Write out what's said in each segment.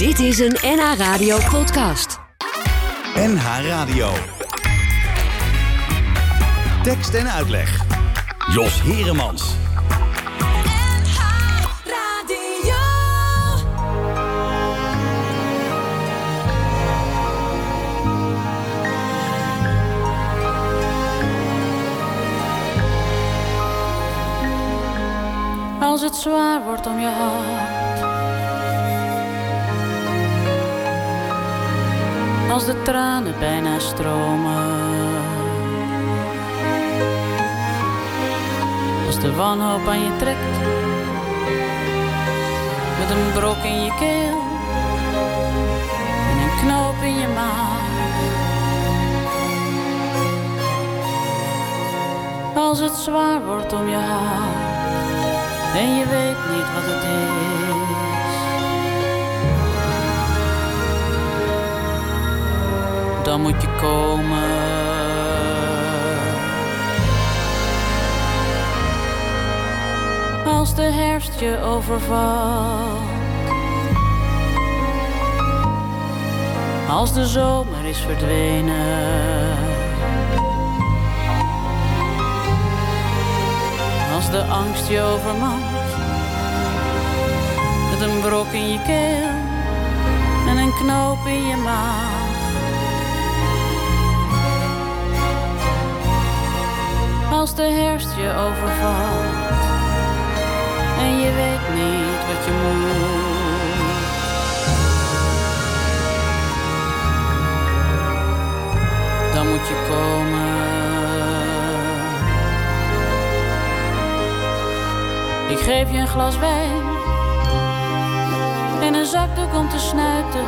Dit is een NH Radio podcast. NH Radio. Tekst en uitleg. Jos Heremans. Als het zwaar wordt om je hart. Als de tranen bijna stromen. Als de wanhoop aan je trekt. Met een brok in je keel. En een knoop in je maag. Als het zwaar wordt om je hart en je weet niet wat het is. Dan moet je komen. Als de herfst je overvalt. Als de zomer is verdwenen. Als de angst je overmand. Met een brok in je keel en een knoop in je maag. Als de herfst je overvalt en je weet niet wat je moet. Dan moet je komen. Ik geef je een glas wijn en een zakdoek om te snuiten.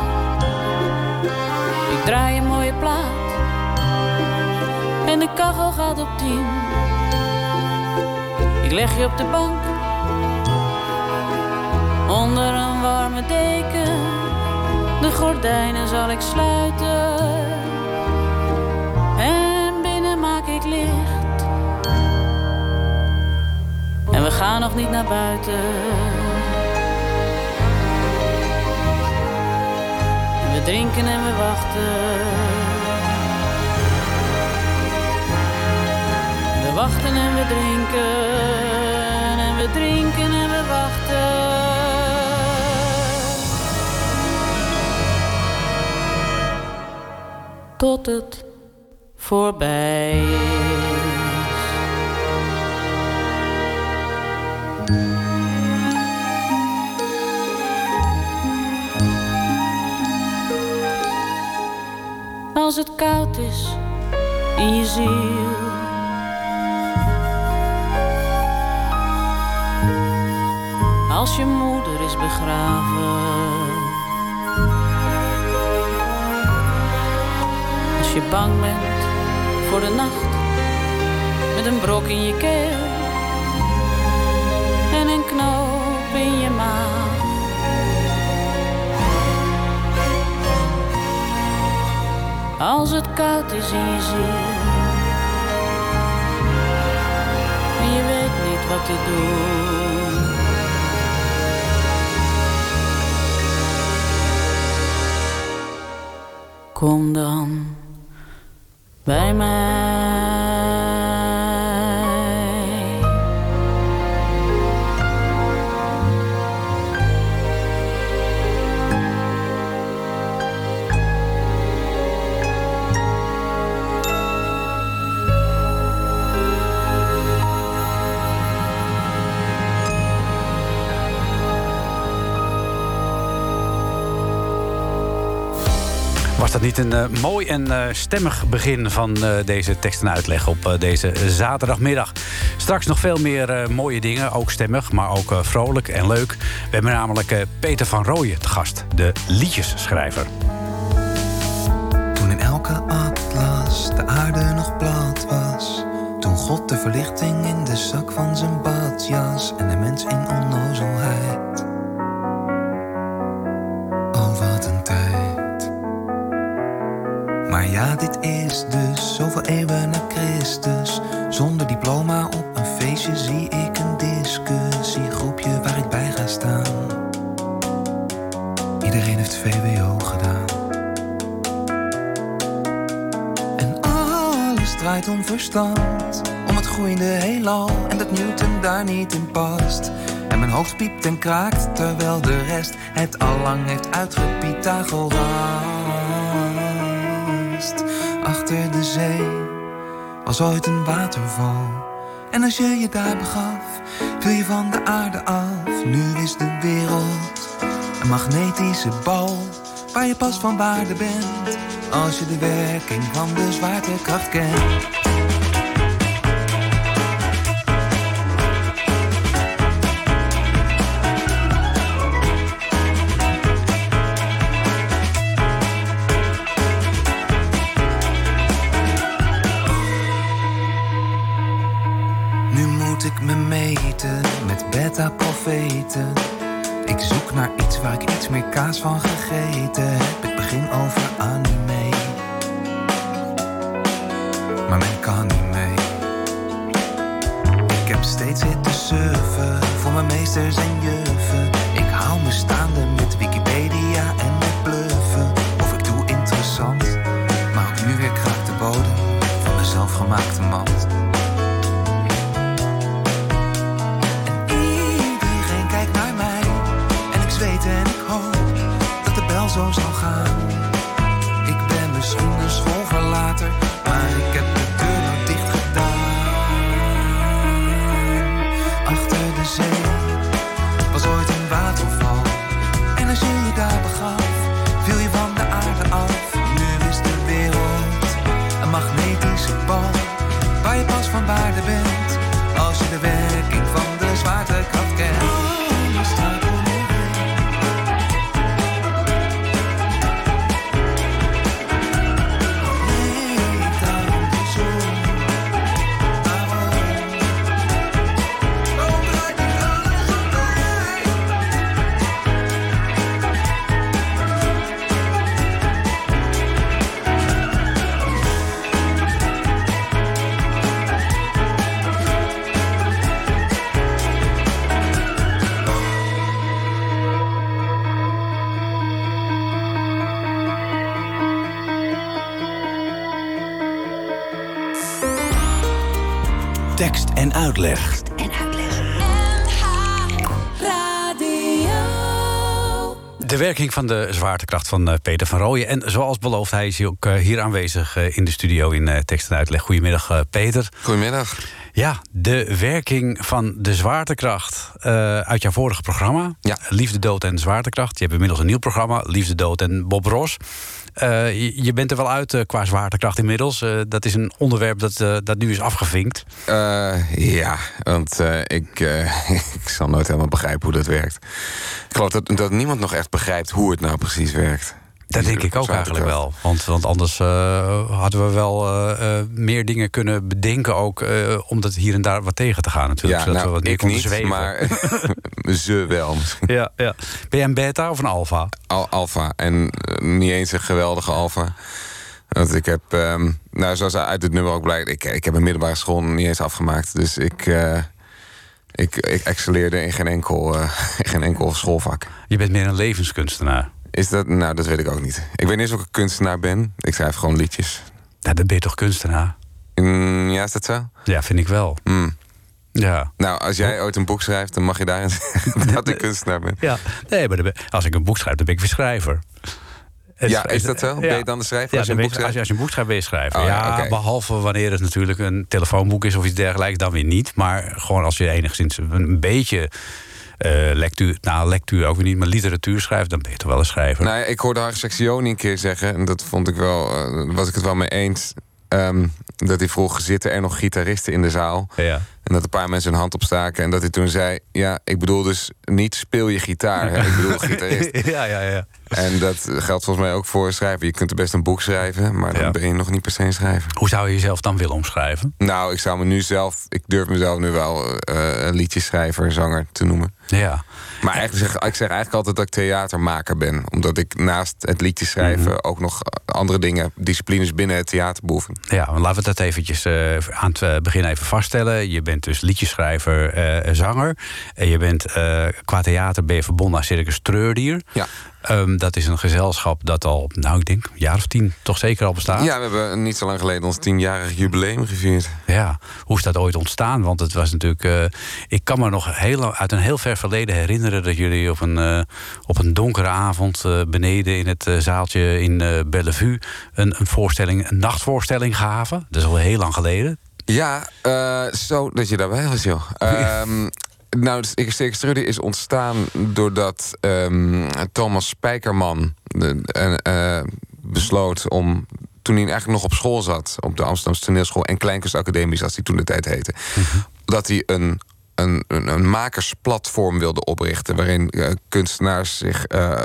Ik draai een mooie plaat en de kachel gaat op tien. Leg je op de bank onder een warme deken. De gordijnen zal ik sluiten en binnen maak ik licht. En we gaan nog niet naar buiten. En we drinken en we wachten. Wachten en we drinken. En we drinken en we wachten. Tot het voorbij is. Als het koud is in je ziel. Als je moeder is begraven. Als je bang bent voor de nacht. Met een brok in je keel. En een knoop in je maag. Als het koud is in je ziel. En je weet niet wat te doen. Kom dan bij mij. Dat niet een eh, mooi en eh, stemmig begin van eh, deze tekst en uitleg op deze zaterdagmiddag? Straks nog veel meer mooie dingen, ook stemmig, maar ook vrolijk en leuk. We hebben namelijk Peter van Rooyen te gast, de liedjesschrijver. Toen in elke atlas de aarde nog plat was. Toen God de verlichting in de zak van zijn badjas en de mens in dus zoveel eeuwen na Christus. Zonder diploma op een feestje zie ik een discussiegroepje waar ik bij ga staan. Iedereen heeft VWO gedaan. En alles draait om verstand. Om het groeiende heelal en dat Newton daar niet in past. En mijn hoofd piept en kraakt terwijl de rest het allang heeft uitgepitagorast. Achter de zee was ooit een waterval. En als je je daar begaf, viel je van de aarde af. Nu is de wereld een magnetische bal waar je pas van waarde bent als je de werking van de zwaartekracht kent. Waar ik iets meer kaas van gegeten heb. Ik begin over anime. Tekst en uitleg. De werking van de zwaartekracht van eh, Peter van Rooyen. En zoals beloofd, hij is hier ook eh, hier aanwezig eh, in de studio in tekst en uitleg. Goedemiddag, Peter. Goedemiddag. Ja, de werking van de zwaartekracht eh, uit jouw vorige programma. Ja. Liefde, dood en zwaartekracht. Je hebt inmiddels een nieuw programma, Liefde, dood en Bob Ross. Eh, je, bent er wel uit eh, qua zwaartekracht inmiddels. Eh, dat is een onderwerp dat, dat nu is afgevinkt. Ja, want ik, ik zal nooit helemaal begrijpen hoe dat werkt. Ik geloof dat, dat niemand nog echt begrijpt hoe het nou precies werkt. Dat denk ik ook eigenlijk wel. Want, want anders eh, hadden we wel eh, eh, meer dingen kunnen bedenken... ook eh, om dat hier en daar wat tegen te gaan natuurlijk. Ja, zodat we nou, wat meer ik konden niet, zweven. maar ze wel misschien. Ja, ja. Ben jij een beta of een alfa? Al, alfa. En niet eens een geweldige alfa. Want ik heb, ehm, nou zoals uit het nummer ook blijkt... Ik, ik heb een middelbare school niet eens afgemaakt. Dus ik, eh, ik, ik excelleerde in geen enkel, eh, in geen enkel schoolvak. Je bent meer een levenskunstenaar. Is dat, nou dat weet ik ook niet. Ik weet niet eens of ik een kunstenaar ben. Ik schrijf gewoon liedjes. Nou, dan ben je toch kunstenaar? Mm, ja, is dat zo? Ja, vind ik wel. Mm. Ja. Nou, als jij ooit een boek schrijft, dan mag je daarin zeggen dat ik kunstenaar ben. ja. Nee, maar ben- als ik een boek schrijf, dan ben ik weer schrijver. Het Ja, is- dat zo? Ben je dan de schrijver Ja, als je een boek ben als, je, als je een boek schrijft, ben je schrijver. Oh, ja, ja, behalve wanneer het natuurlijk een telefoonboek is of iets dergelijks, dan weer niet. Maar gewoon als je enigszins een beetje lectuur, nou lectuur ook weer niet, maar literatuur schrijft, dan ben je toch wel een schrijver. Nou ja, ik hoorde Harry Secchioni een keer zeggen, en dat vond ik wel, eh, was ik het wel mee eens. ehm, dat hij vroeg, zitten er nog gitaristen in de zaal? Ja. En dat een paar mensen hun hand opstaken. En dat hij toen zei, ja, ik bedoel dus niet speel je gitaar. Hè? Ik bedoel gitarist. ja, ja, ja. En dat geldt volgens mij ook voor schrijven. Je kunt er best een boek schrijven, maar dan Ja. ben je nog niet per se een schrijver. Hoe zou je jezelf dan willen omschrijven? Nou, ik zou me nu zelf, ik durf mezelf nu wel eh een liedjeschrijver, zanger te noemen. Ja. Maar eigenlijk zeg, ik zeg eigenlijk altijd dat ik theatermaker ben. Omdat ik naast het liedje schrijven Mhm. ook nog andere dingen, disciplines binnen het theater beoefen. Ja, maar laten we dat eventjes eh, aan het eh, begin even vaststellen. Je bent dus liedjeschrijver, eh, zanger. En je bent qua theater ben je verbonden aan Circus Treurdier. Ja. Ehm, dat is een gezelschap dat al, nou ik denk, een jaar of tien toch zeker al bestaat. Ja, we hebben niet zo lang geleden ons tienjarig jubileum gevierd. Ja, hoe is dat ooit ontstaan? Want het was natuurlijk. eh, ik kan me nog heel, lang- uit een heel ver verleden herinneren dat jullie op een, eh, op een donkere avond eh, beneden in het zaaltje in Bellevue een, een voorstelling, een nachtvoorstelling gaven. Dat is al heel lang geleden. Ja, zo dat je daarbij was, joh. Nou, Sterke Strudde is ontstaan doordat ehm, Thomas Spijkerman de, eh, eh, besloot om. Toen hij eigenlijk nog op school zat, op de Amsterdamse toneelschool en Kleinkunstacademie, zoals die toen de tijd heette, dat hij een, een, een, een makersplatform wilde oprichten. waarin eh, kunstenaars zich eh, eh,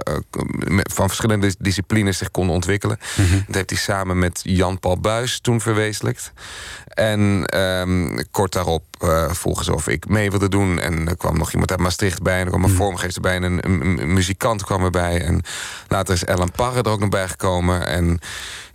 van verschillende disciplines zich konden ontwikkelen. Dat heeft hij samen met Jan-Paul Buis toen verwezenlijkt. En ehm, kort daarop eh vroegen ze of ik mee wilde doen. En er kwam nog iemand uit Maastricht bij. En er kwam een vormgever bij. En een, een- een muzikant kwam erbij. En later is Ellen Parre er ook nog bij gekomen. En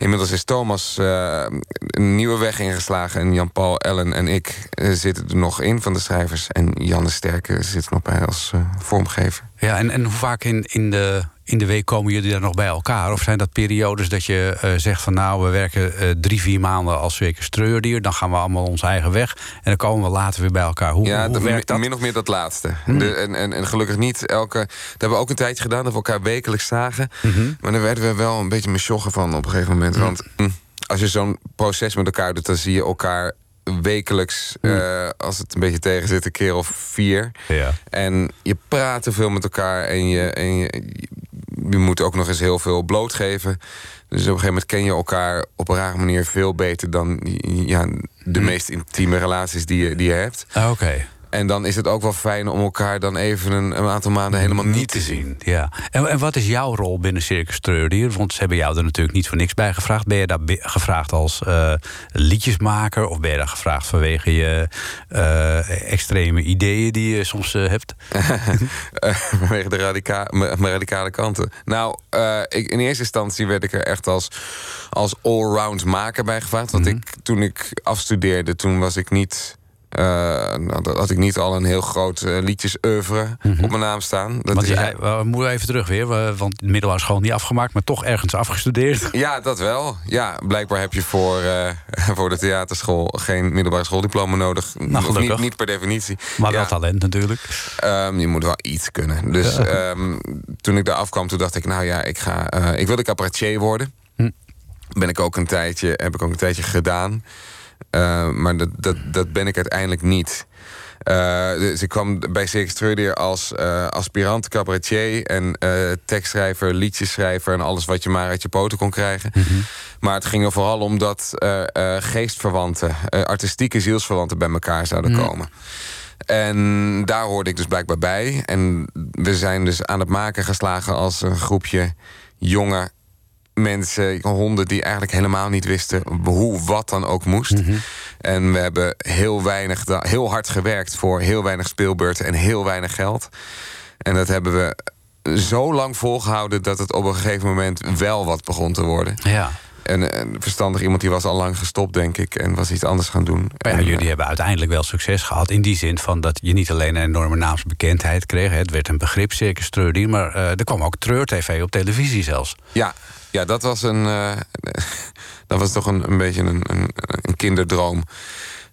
inmiddels is Thomas eh, een nieuwe weg ingeslagen. En Jan-Paul, Ellen en ik eh, zitten er nog in van de schrijvers. En Jan de Sterke zit er nog bij als eh, vormgever. Ja, en, en hoe vaak in, in, de, in de week komen jullie daar nog bij elkaar? Of zijn dat periodes dat je eh, zegt van nou, we werken eh, drie, vier maanden als zeker streurdier. Dan gaan we allemaal onze eigen weg. En dan komen we later weer bij elkaar. Hoe, Ja, hoe werkt dat? min of meer dat laatste. De, en, en, en gelukkig niet elke... Dat hebben we ook een tijdje gedaan, dat we elkaar wekelijks zagen. Maar daar werden we wel een beetje mesjoggen van op een gegeven moment. Want hm, als je zo'n proces met elkaar doet... dan zie je elkaar wekelijks, eh, als het een beetje tegen zit... een keer of vier. Ja. En je praat te veel met elkaar en je, en je, je moet ook nog eens heel veel blootgeven. Dus op een gegeven moment ken je elkaar op een rare manier veel beter dan ja, de meest intieme relaties die je, die je hebt. Ah, Oké. En dan is het ook wel fijn om elkaar dan even een, een aantal maanden helemaal niet te zien. Ja. En, en wat is jouw rol binnen Circus Treurdier? Want ze hebben jou er natuurlijk niet voor niks bij gevraagd. Ben je daar gevraagd als eh, liedjesmaker? Of ben je daar gevraagd vanwege je eh, extreme ideeën die je soms eh, hebt? Vanwege de radica mijn mijn radicale kanten. Nou, ik, in eerste instantie werd ik er echt als, als allround maker bij gevraagd. Want ik, toen ik afstudeerde, toen was ik niet... eh, nou, dat had ik niet al een heel groot uh, liedjesoeuvre op mijn naam staan. Dat Want is zei, we moeten even terug weer. we- Want de middelbare school niet afgemaakt, maar toch ergens afgestudeerd. Ja, dat wel. Ja, blijkbaar heb je voor, eh, voor de theaterschool geen middelbare schooldiploma nodig. Of niet, niet per definitie. Maar ja. wel talent natuurlijk. Ehm, je moet wel iets kunnen. Dus ehm, toen ik daar afkwam, toen dacht ik, nou ja, ik ga. eh, ik wilde cabaretier worden. Hm. Ben ik ook een tijdje, heb ik ook een tijdje gedaan. Eh, maar dat, dat, dat ben ik uiteindelijk niet. Eh, dus ik kwam bij Circus Treurdier als eh, aspirant cabaretier en tekstschrijver, liedjeschrijver en alles wat je maar uit je poten kon krijgen. Maar het ging er vooral om dat geestverwanten, artistieke zielsverwanten bij elkaar zouden komen. En daar hoorde ik dus blijkbaar bij. En we zijn dus aan het maken geslagen als een groepje jonge mensen, honden die eigenlijk helemaal niet wisten hoe wat dan ook moest. En we hebben heel weinig, heel hard gewerkt voor heel weinig speelbeurten en heel weinig geld. En dat hebben we zo lang volgehouden dat het op een gegeven moment wel wat begon te worden. Ja. En een verstandig iemand die was al lang gestopt, denk ik, en was iets anders gaan doen. Ja, En, jullie hebben uiteindelijk wel succes gehad. In die zin van dat je niet alleen een enorme naamsbekendheid kreeg. Het werd een begrip, Circus Treurdier. Maar eh, er kwam ook Treur-TV op televisie zelfs. Ja, ja dat was een. eh, dat was toch een, een beetje een, een, een kinderdroom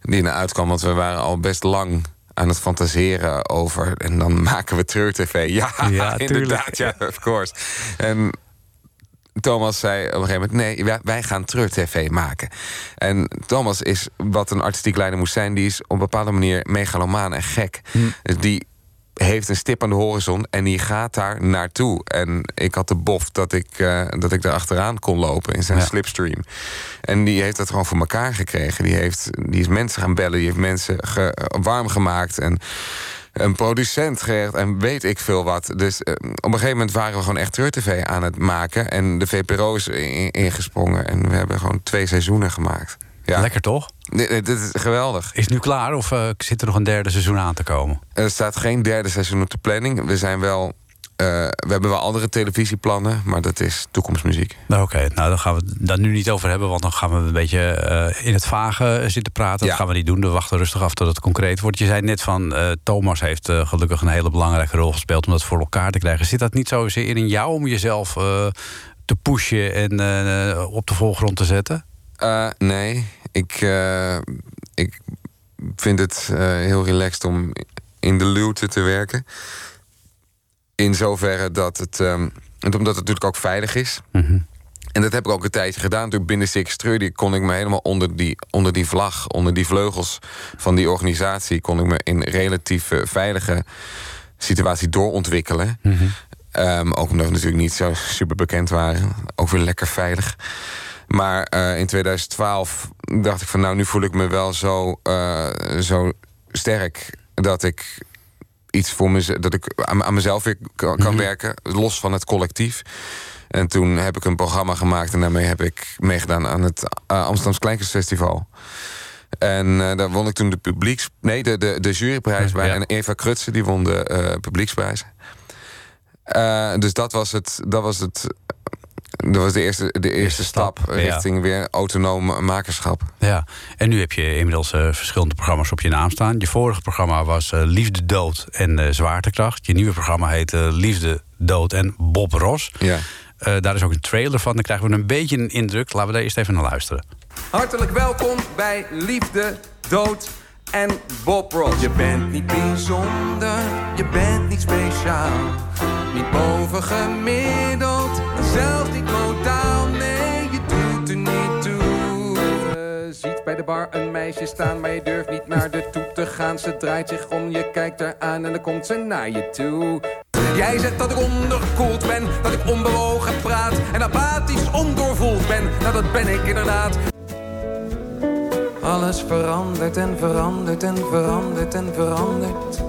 die naar uitkwam. Want we waren al best lang aan het fantaseren over. En dan maken we Treur TV. Ja, Ja, inderdaad, ja, of course. En Thomas zei op een gegeven moment: nee, wij, wij gaan Treur TV maken. En Thomas is wat een artistiek leider moest zijn, die is op een bepaalde manier megalomaan en gek. Dus die heeft een stip aan de horizon en die gaat daar naartoe. En ik had de bof dat ik, eh, dat ik daar achteraan kon lopen in zijn Ja. slipstream. En die heeft dat gewoon voor elkaar gekregen. Die, heeft, die is mensen gaan bellen, die heeft mensen ge- warm gemaakt. En een producent gerecht en weet ik veel wat. Dus eh, op een gegeven moment waren we gewoon echt Treur-TV aan het maken. En de VPRO is in- ingesprongen. En we hebben gewoon twee seizoenen gemaakt. Ja, Lekker toch? Dit, dit is geweldig. Is het nu klaar of eh, zit er nog een derde seizoen aan te komen? Er staat geen derde seizoen op de planning. We zijn wel we hebben wel andere televisieplannen, maar dat is toekomstmuziek. Nou, Oké, nou dan gaan we het daar nu niet over hebben, want dan gaan we een beetje eh, in het vage zitten praten. Ja. Dat gaan we niet doen. We wachten rustig af tot het concreet wordt. Je zei net van eh, Thomas heeft eh, gelukkig een hele belangrijke rol gespeeld om dat voor elkaar te krijgen. Zit dat niet zozeer in jou om jezelf eh, te pushen en eh, op de voorgrond te zetten? Eh, nee, ik, eh, ik vind het eh, heel relaxed om in de luwte te werken. In zoverre dat het, ehm, en omdat het natuurlijk ook veilig is. En dat heb ik ook een tijdje gedaan. Toen binnen Six die kon ik me helemaal onder die, onder die vlag, onder die vleugels van die organisatie, kon ik me in relatief eh, veilige situatie doorontwikkelen. Ehm, ook omdat we natuurlijk niet zo super bekend waren. Ook weer lekker veilig. Maar eh, in 2012 dacht ik van nou, nu voel ik me wel zo, eh, zo sterk dat ik iets voor mezelf, dat ik aan, aan mezelf weer kan, kan werken, los van het collectief. En toen heb ik een programma gemaakt en daarmee heb ik meegedaan aan het uh, Amsterdams Kleinkunstfestival. En daar won ik toen de publieks... Nee, de, de, de juryprijs bij. Ja. En Eva Krutse, die won de publieksprijs. Dus dat was het... Dat was het dat was de eerste, de eerste stap, stap, ja. richting weer autonoom makerschap. Ja, en nu heb je inmiddels eh, verschillende programma's op je naam staan. Je vorige programma was eh, Liefde, Dood en eh, Zwaartekracht. Je nieuwe programma heet eh, Liefde, Dood en Bob Ross. Ja. Eh, daar is ook een trailer van. Dan krijgen we een beetje een indruk. Laten we daar eerst even naar luisteren. Hartelijk welkom bij Liefde, Dood en Bob Ross. Je bent niet bijzonder, je bent niet speciaal. Niet bovengemiddeld, en zelfs niet modaal. Nee, je doet er niet toe. Je ziet bij de bar een meisje staan, maar je durft niet naar de toe te gaan. Ze draait zich om, je kijkt haar aan en dan komt ze naar je toe. Jij zegt dat ik ondergekoeld ben, dat ik onbewogen praat en apathisch ondoorvoeld ben. Nou, dat ben ik inderdaad. Alles verandert en verandert en verandert en verandert.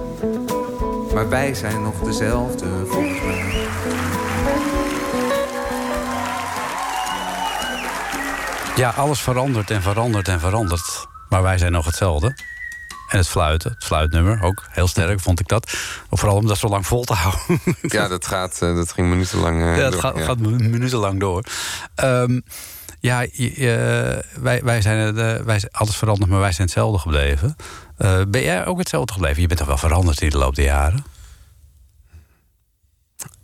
Maar wij zijn nog dezelfde volgens. Ja, alles verandert en verandert en verandert. Maar wij zijn nog hetzelfde. En het fluiten, het fluitnummer, ook heel sterk vond ik dat. Vooral om dat zo lang vol te houden. Ja, dat, gaat, eh, dat ging minutenlang eh, Ja, door, gaat, ja. gaat mi- minutenlang door. Ehm, ja, je- wij, wij zijn, eh, wij alles veranderd, maar wij zijn hetzelfde gebleven. Ben jij ook hetzelfde gebleven? Je bent toch wel veranderd in de loop der jaren?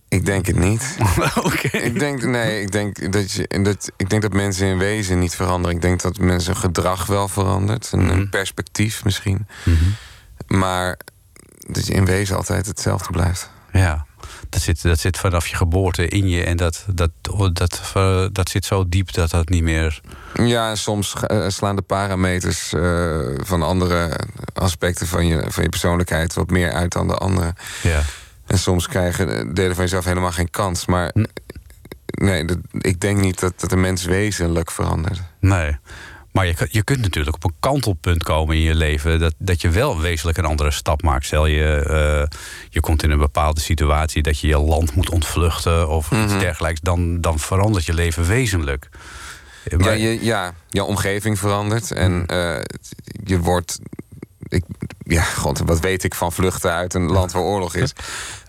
Ik denk het niet. Oké. Ik denk, nee, ik denk dat, je, dat, ik denk dat mensen in wezen niet veranderen. Ik denk dat mensen gedrag wel verandert. Een, een perspectief misschien. Maar dat je in wezen altijd hetzelfde blijft. Ja, dat zit, dat zit vanaf je geboorte in je. En dat, dat, dat, dat zit zo diep dat dat niet meer... Ja, en soms eh, slaan de parameters eh, van andere aspecten van je, van je persoonlijkheid wat meer uit dan de andere. Ja. En soms krijgen delen van jezelf helemaal geen kans. Maar nee, dat, ik denk niet dat, dat de mens wezenlijk verandert. Nee. Maar je, je kunt natuurlijk op een kantelpunt komen in je leven. Dat, dat je wel wezenlijk een andere stap maakt. Stel je, eh, je komt in een bepaalde situatie dat je je land moet ontvluchten of iets dergelijks. Dan, dan verandert je leven wezenlijk. Ja, je, ja, je omgeving verandert. En eh, je wordt. Ik, ja, god, wat weet ik van vluchten uit een land waar oorlog is.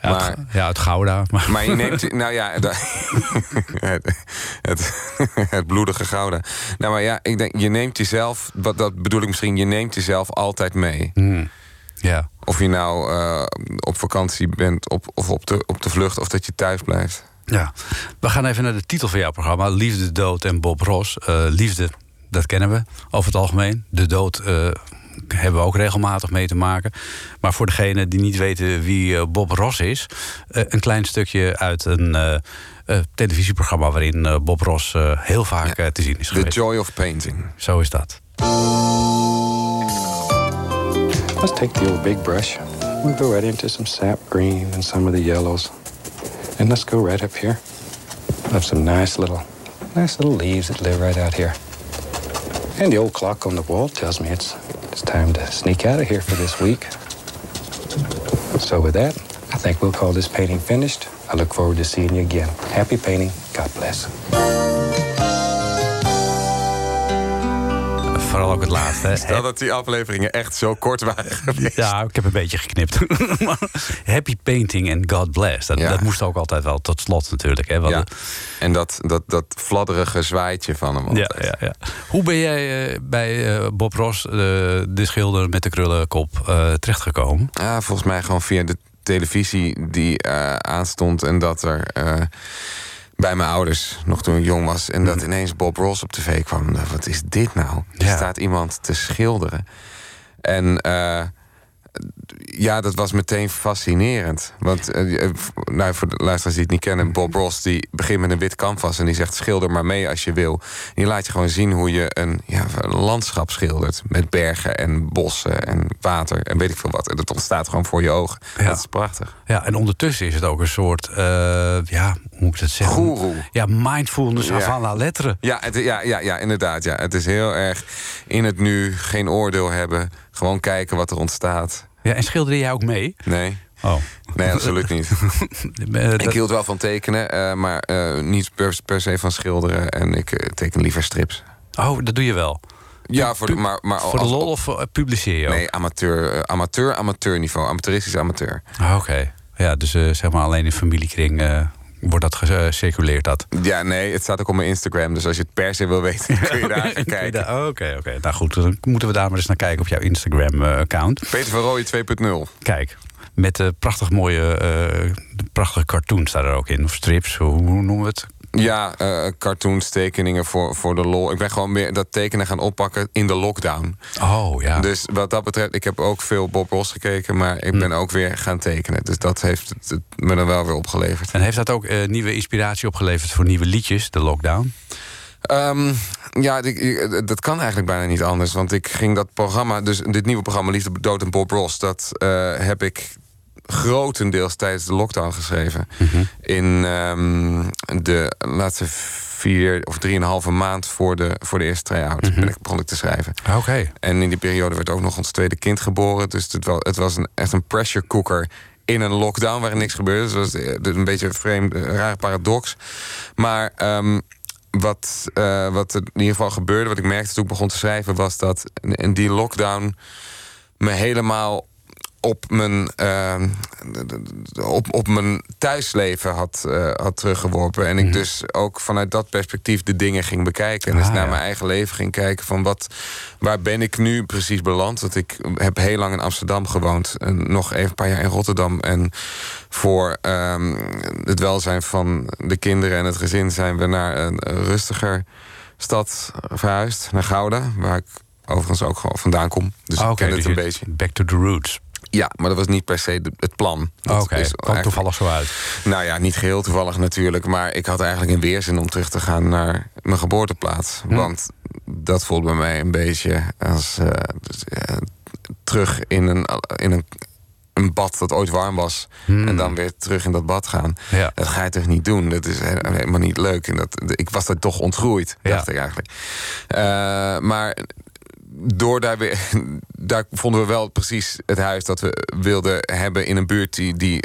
ja, Maar, het, ja, het Gouda. Maar, maar je neemt. Nou ja, het, het, het bloedige gouden. Nou, maar ja, ik denk, je neemt jezelf. Wat dat bedoel ik misschien, je neemt jezelf altijd mee. ja. Of je nou eh, op vakantie bent op, of op de, op de vlucht, of dat je thuis blijft. Ja, we gaan even naar de titel van jouw programma. Liefde, dood en Bob Ross. Eh, liefde, dat kennen we over het algemeen. De dood eh, hebben we ook regelmatig mee te maken. Maar voor degenen die niet weten wie eh, Bob Ross is... eh, een klein stukje uit een eh, eh, televisieprogramma... waarin Bob Ross eh, heel vaak te zien is The geweest. joy of painting. Zo is dat. Let's take the old big brush. We'll go right into some sap green and some of the yellows. And let's go right up here. I have some nice little, nice little leaves that live right out here. And the old clock on the wall tells me it's, it's time to sneak out of here for this week. So with that, I think we'll call this painting finished. I look forward to seeing you again. Happy painting. God bless. Vooral ook het laatste. Stel dat die afleveringen echt zo kort waren geweest. Ja, ik heb een beetje geknipt. Happy Painting en God Bless. Dat, Ja. dat moest ook altijd wel tot slot natuurlijk. Hè? En dat, dat, dat fladderige zwaaitje van hem. ja, altijd. ja, ja. Hoe ben jij eh, bij eh, Bob Ross, eh, de schilder met de krullenkop, terechtgekomen? Ja, volgens mij gewoon via de televisie die aanstond. En dat er bij mijn ouders, nog toen ik jong was... en dat ineens Bob Ross op tv kwam. Wat is dit nou? Er Ja. staat iemand te schilderen. En eh, ja, dat was meteen fascinerend. Want, eh, eh, nou, voor de luisteraars die het niet kennen... Bob Ross die begint met een wit canvas en die zegt... schilder maar mee als je wil. En die laat je gewoon zien hoe je een, ja, een landschap schildert... met bergen en bossen en water en weet ik veel wat. En dat ontstaat gewoon voor je ogen. Ja. Dat is prachtig. Ja, en ondertussen is het ook een soort, eh, ja, hoe moet ik dat zeggen? Goeroe. Ja, mindfulness Ja. avant la lettre. Ja, het, ja, ja, ja, inderdaad. Ja. Het is heel erg in het nu, geen oordeel hebben. Gewoon kijken wat er ontstaat. Ja, en schilderde jij ook mee? Nee, Oh. nee absoluut niet. Eh, Ik hield wel van tekenen, eh, maar eh, niet per, per se van schilderen. En ik teken liever strips. Oh, dat doe je wel. Ja, voor de, maar, maar Voor de lol of publiceer je ook? Nee, amateur, eh, amateur, amateurniveau. Amateuristisch amateur. Ah, Oké. Ja, dus zeg maar alleen in familiekring wordt dat gecirculeerd. Dat. Ja, nee, het staat ook op mijn Instagram. Dus als je het per se wil weten, kun je daar kijken. Oké, oké. Nou goed, dan moeten we daar maar eens naar kijken op jouw Instagram-account. Peter van Rooij 2.0. Kijk, met de prachtig mooie, eh, de prachtige cartoons daar er ook in. Of strips, hoe, hoe noemen we het? Ja, eh, cartoons, tekeningen voor, voor de lol. Ik ben gewoon meer dat tekenen gaan oppakken in de lockdown. Oh, ja. Dus wat dat betreft, ik heb ook veel Bob Ross gekeken, maar ik ben ook weer gaan tekenen. Dus dat heeft het, het me dan wel weer opgeleverd. En heeft dat ook eh, nieuwe inspiratie opgeleverd voor nieuwe liedjes, de lockdown? Ehm, ja, dat kan eigenlijk bijna niet anders. Want ik ging dat programma, dus dit nieuwe programma Liefde, Dood en Bob Ross, dat eh, heb ik grotendeels tijdens de lockdown geschreven. In ehm, de laatste vier of drieënhalve maand voor de, voor de eerste try-out ben ik, begon ik te schrijven. Oké. En in die periode werd ook nog ons tweede kind geboren. Dus het was, het was een, echt een pressure cooker in een lockdown waarin niks gebeurde. Dus dat was eh, een beetje een vreemd, een rare paradox. Maar ehm, wat, eh, wat er in ieder geval gebeurde, wat ik merkte toen ik begon te schrijven, was dat in die lockdown me helemaal op mijn, ehm, op, op mijn thuisleven had, eh, had teruggeworpen. En ik dus ook vanuit dat perspectief de dingen ging bekijken. En dus Ah, naar ja. mijn eigen leven ging kijken van wat, waar ben ik nu precies beland. Want ik heb heel lang in Amsterdam gewoond. En nog even een paar jaar in Rotterdam. En voor ehm, het welzijn van de kinderen en het gezin zijn we naar een rustiger stad verhuisd. Naar Gouda, waar ik overigens ook gewoon vandaan kom. Dus Ah, ik oké, ken het dus een je- beetje. Back to the roots. Ja, maar dat was niet per se het plan. Oké, is kwam toevallig zo uit. Nou ja, niet geheel toevallig natuurlijk. Maar ik had eigenlijk een weerzin om terug te gaan naar mijn geboorteplaats. Hm. Want dat voelde bij mij een beetje als eh, terug in een, in een, een bad dat ooit warm was. En dan weer terug in dat bad gaan. Hm. Ja. Dat ga je toch niet doen? Dat is he- helemaal niet leuk. En dat, ik was daar toch ontgroeid, Ja. dacht ik eigenlijk. Eh, maar door daar weer. Daar vonden we wel precies het huis dat we wilden hebben in een buurt die, die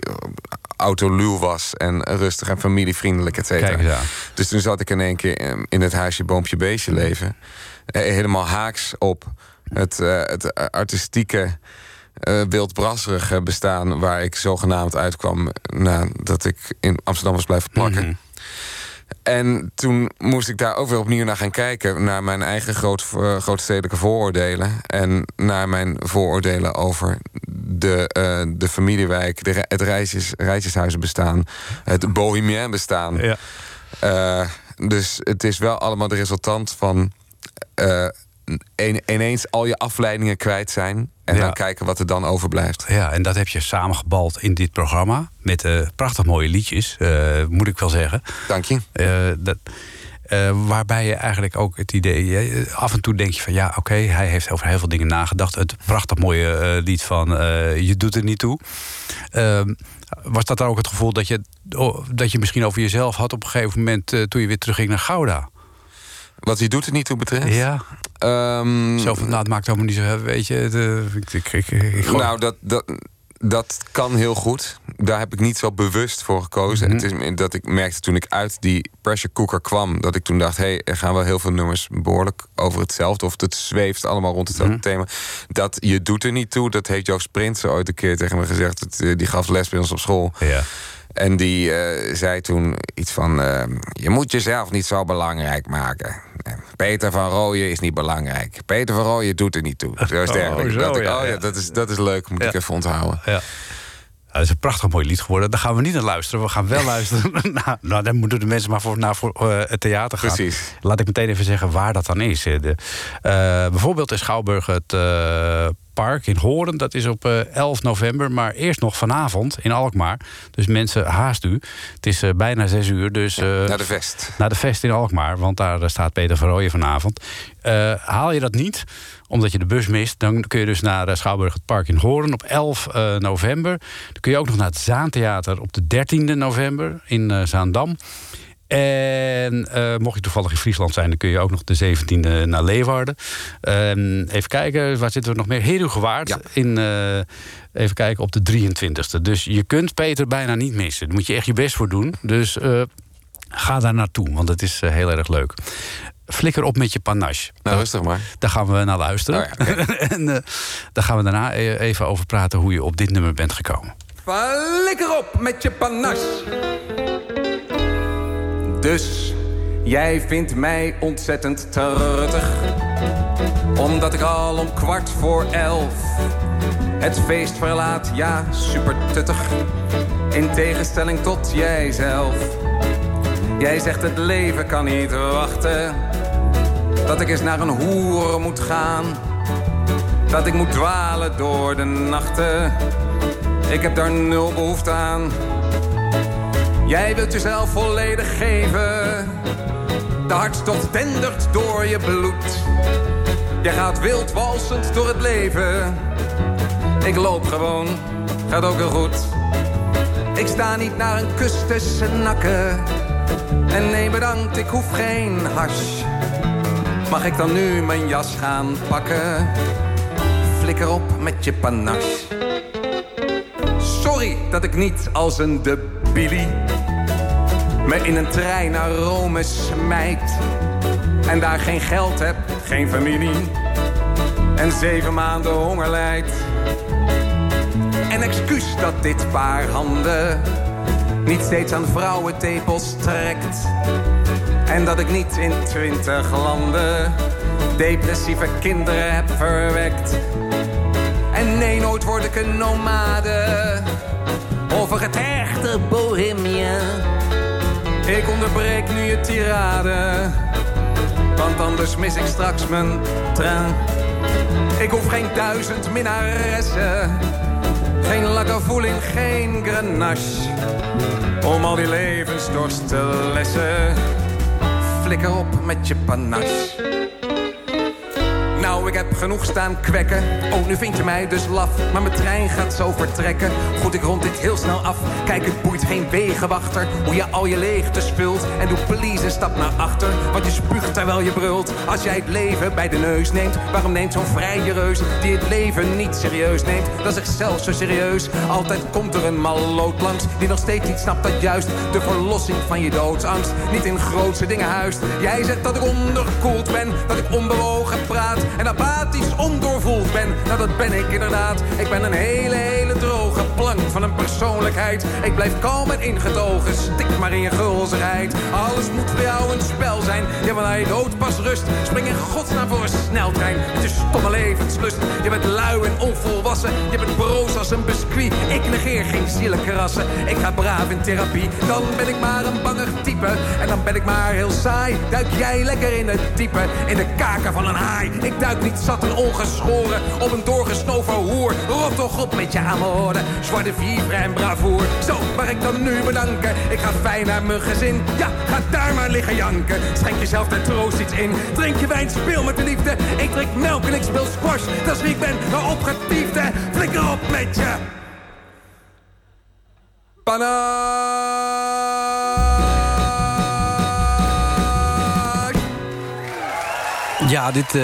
autoluw was en rustig en familievriendelijk, et cetera. Dus toen zat ik in één keer in het huisje Boompje Beestje leven. Helemaal haaks op het, eh, het artistieke, wildbrasserige bestaan... waar ik zogenaamd uitkwam nadat ik in Amsterdam was blijven plakken. Mhm. En toen moest ik daar ook weer opnieuw naar gaan kijken. Naar mijn eigen groot, eh, grootstedelijke vooroordelen. En naar mijn vooroordelen over de, eh, de familiewijk, de, het rijtjes, rijtjeshuizenbestaan, het bohemien bestaan. Ja. Eh, dus het is wel allemaal de resultant van ineens al je afleidingen kwijt zijn. En Ja. dan kijken wat er dan overblijft. Ja, en dat heb je samengebald in dit programma. Met eh, prachtig mooie liedjes, eh, moet ik wel zeggen. Dank je. Eh, dat, waarbij je eigenlijk ook het idee... af en toe denk je van ja, oké, hij heeft over heel veel dingen nagedacht. Het prachtig mooie lied van Je doet er niet toe. Ehm, was dat dan ook het gevoel dat je, oh, dat je misschien over jezelf had... op een gegeven moment toen je weer terugging naar Gouda? Wat hij doet er niet toe betreft. Ja, zo van, nou, het maakt allemaal niet zo... Weet je, het, eh, ik, ik, ik, nou, dat, dat, dat kan heel goed. Daar heb ik niet zo bewust voor gekozen. Mhm. Het is meer dat ik merkte toen ik uit die pressure cooker kwam... dat ik toen dacht, hé, hey, er gaan wel heel veel nummers behoorlijk over hetzelfde... of het zweeft allemaal rond hetzelfde Mhm. thema. Dat je doet er niet toe, dat heeft Joost Prinsen ooit een keer tegen me gezegd. Eh, die gaf les bij ons op school. Ja. En die eh, zei toen iets van... eh, je moet jezelf niet zo belangrijk maken. Peter van Rooyen is niet belangrijk. Peter van Rooyen doet er niet toe. Zo is het Oh, eigenlijk. zo, dat ik, ja, oh ja, ja. dat is, dat is leuk, moet Ja. ik even onthouden. Ja. Ja, dat is een prachtig mooi lied geworden. Daar gaan we niet naar luisteren. We gaan wel luisteren. naar, nou, dan moeten de mensen maar voor, naar voor, eh, het theater gaan. Precies. Laat ik meteen even zeggen waar dat dan is. Eh, De, eh, bijvoorbeeld in Schouwburg het park in Horen. Dat is op eh, 11 november. Maar eerst nog vanavond in Alkmaar. Dus mensen, haast u. Het is bijna 6 uur. Dus, Naar de vest. naar de Vest in Alkmaar, want daar staat Peter van Rooyen vanavond. Haal je dat niet, omdat je de bus mist... dan kun je dus naar eh, Schouwburg het Park in Horen op 11 eh, november. Dan kun je ook nog naar het Zaantheater op de 13e november in eh, Zaandam. En mocht je toevallig in Friesland zijn... dan kun je ook nog de 17e naar Leeuwarden. Ehm, even kijken, waar zitten we nog meer? Herugewaard Ja. in... Even kijken, op de 23e. Dus je kunt Peter bijna niet missen. Daar moet je echt je best voor doen. Dus ga daar naartoe, want het is heel erg leuk. Flikker op met je panache. Nou, rustig maar. Daar gaan we naar luisteren. Oh ja, en eh, daar gaan we daarna e- even over praten hoe je op dit nummer bent gekomen. Flikker op met je panache. Dus jij vindt mij ontzettend truttig. Omdat ik al om kwart voor elf het feest verlaat, ja, super tuttig. In tegenstelling tot jijzelf. Jij zegt het leven kan niet wachten. Dat ik eens naar een hoer moet gaan. Dat ik moet dwalen door de nachten. Ik heb daar nul behoefte aan. Jij wilt jezelf volledig geven. De hartstocht dendert door je bloed. Jij gaat wild walsend door het leven. Ik loop gewoon, gaat ook heel goed. Ik sta niet naar een kus te snakken. En nee bedankt, ik hoef geen hash. Mag ik dan nu mijn jas gaan pakken? Flikker op met je panache. Sorry dat ik niet als een debilie me in een trein naar Rome smijt. En daar geen geld heb, geen familie. En zeven maanden honger lijdt. En excuus dat dit paar handen niet steeds aan vrouwentepels trekt. En dat ik niet in twintig landen depressieve kinderen heb verwekt. En nee, nooit word ik een nomade. Of een getergde bohemia. Ik onderbreek nu je tirade. Want anders mis ik straks mijn trein. Ik hoef geen duizend minnaressen. Geen lakkervoeling, geen grenache. Om al die levensdorst te lessen. Flikker op met je panache. Ik heb genoeg staan kwekken. Oh, nu vind je mij dus laf. Maar mijn trein gaat zo vertrekken. Goed, ik rond dit heel snel af. Kijk, het boeit geen wegenwachter. Hoe je al je leegtes vult. En doe please een stap naar achter. Want je spuugt terwijl je brult. Als jij het leven bij de neus neemt. Waarom neemt zo'n vrije reus die het leven niet serieus neemt? Dat is zichzelf zo serieus. Altijd komt er een malloot langs. Die nog steeds niet snapt dat juist de verlossing van je doodsangst. Niet in grootse dingen huist. Jij zegt dat ik onderkoeld ben. Dat ik onbewogen praat. En apathisch ondoorvoeld ben. Nou, dat ben ik inderdaad. Ik ben een hele, hele droge plank van een persoonlijkheid. Ik blijf kalm en ingetogen. Stik maar in je gulzigheid. Alles moet bij jou een spel zijn. Ja, wanneer je dood pas rust. Spring in godsnaam voor een sneltrein. Het is stomme levenslust. Je bent lui en onvolwassen. Je bent broos als een biscuit. Ik negeer geen zielekrassen. Ik ga braaf in therapie. Dan ben ik maar een bangig type. En dan ben ik maar heel saai. Duik jij lekker in het diepe. In de kaken van een haai. Ik duik niet zat en ongeschoren. Op een doorgesnoven hoer. Rot toch op met je Zwarte vivre en bravoer. Zo, mag ik dan nu bedanken. Ik ga fijn naar mijn gezin. Ja, ga daar maar liggen janken. Schenk jezelf daar troost iets in. Drink je wijn, speel met de liefde. Ik drink melk en ik speel squash. Dat is wie ik ben, nou opgetiefde. Flikker op met je. Panache. Ja, dit, eh,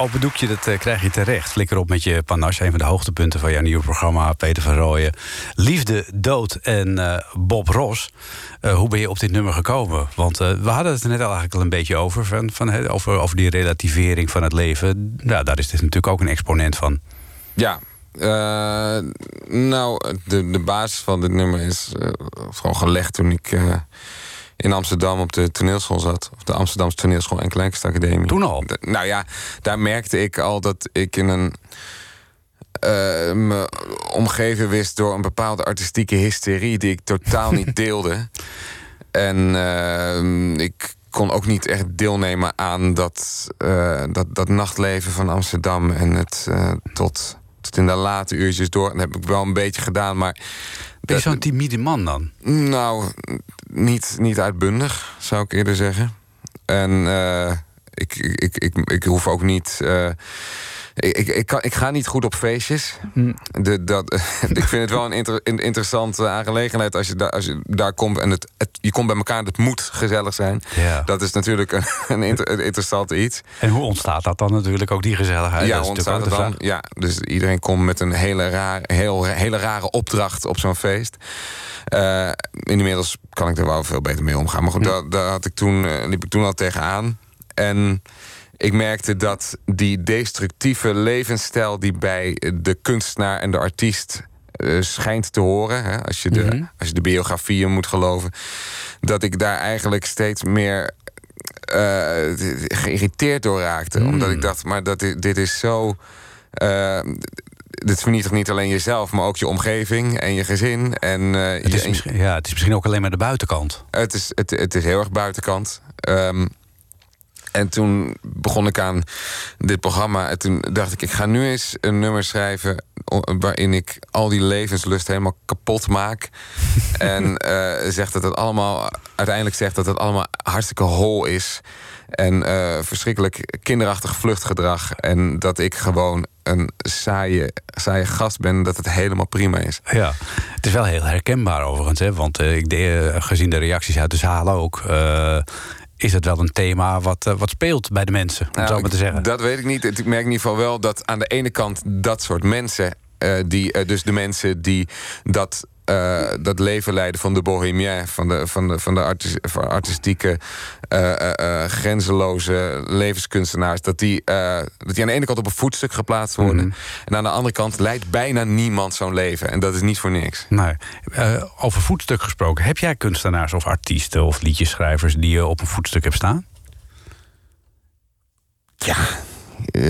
open doekje, dat eh, krijg je terecht. Flikker op met je panache, een van de hoogtepunten van jouw nieuwe programma. Peter van Rooyen. Liefde, dood en eh, Bob Ros. Eh, hoe ben je op dit nummer gekomen? Want we hadden het er net al eigenlijk al een beetje over. Van, van, over, over die relativering van het leven. Ja, daar is dit natuurlijk ook een exponent van. Ja, nou, de, de basis van dit nummer is gewoon gelegd toen ik in Amsterdam op de toneelschool zat. Of de Amsterdamse toneelschool en Kleinkunstacademie. Toen al? De- nou ja, daar merkte ik al dat ik in een... eh, me omgeven wist door een bepaalde artistieke hysterie... die ik totaal niet deelde. En eh, ik kon ook niet echt deelnemen aan dat, eh, dat, dat nachtleven van Amsterdam. En het tot, tot in de late uurtjes door. Dat heb ik wel een beetje gedaan, maar... Ben je zo'n timide man dan? nou, niet, niet uitbundig, zou ik eerder zeggen. En eh, ik, ik, ik, ik, ik hoef ook niet. eh, ik, ik, ik, kan, ik ga niet goed op feestjes. De, dat, ik vind het wel een, inter- een interessante aangelegenheid als je, daar, als je daar komt en het, het, je komt bij elkaar en het moet gezellig zijn. Ja. Dat is natuurlijk een, een, inter- een interessant iets. En hoe ontstaat dat dan natuurlijk, ook die gezelligheid? Ja, Dat ontstaat het dan? Ja, dus iedereen komt met een hele, raar, heel, hele rare opdracht op zo'n feest. Eh, inmiddels kan ik er wel veel beter mee omgaan. Maar goed, daar, daar had ik toen, eh, liep ik toen al tegenaan. En ik merkte dat die destructieve levensstijl... die bij de kunstenaar en de artiest eh, schijnt te horen... Hè, als, je de, Mhm. als je de biografieën moet geloven... dat ik daar eigenlijk steeds meer eh, geïrriteerd door raakte. Hmm. Omdat ik dacht, maar dat, dit is zo... eh, dit vernietigt niet alleen jezelf, maar ook je omgeving en je gezin. En, Het is, je- ja, het is misschien ook alleen maar de buitenkant. het is, het, het is heel erg buitenkant. Ehm, en toen begon ik aan dit programma. En toen dacht ik, ik ga nu eens een nummer schrijven... waarin ik al die levenslust helemaal kapot maak. en eh zegt dat het allemaal... uiteindelijk zegt dat het allemaal hartstikke hol is. En eh, verschrikkelijk kinderachtig vluchtgedrag. En dat ik gewoon een saaie, saaie gast ben. Dat het helemaal prima is. Ja, het is wel heel herkenbaar overigens. Hè? Want eh, ik de, eh, gezien de reacties uit de zaal ook... is het wel een thema wat, eh, wat speelt bij de mensen, om het zo Nou, maar te zeggen. Dat weet ik niet. Ik merk in ieder geval wel dat aan de ene kant dat soort mensen, eh, die, eh, dus de mensen die dat, eh, dat leven leiden van de bohemien, van de, van de, van de artis- van artistieke, eh, grenzeloze levenskunstenaars, dat die, dat die aan de ene kant op een voetstuk geplaatst worden. Mhm. En aan de andere kant leidt bijna niemand zo'n leven. En dat is niet voor niks. Nee. Over voetstuk gesproken. Heb jij kunstenaars of artiesten of liedjeschrijvers... die je op een voetstuk hebt staan? Ja,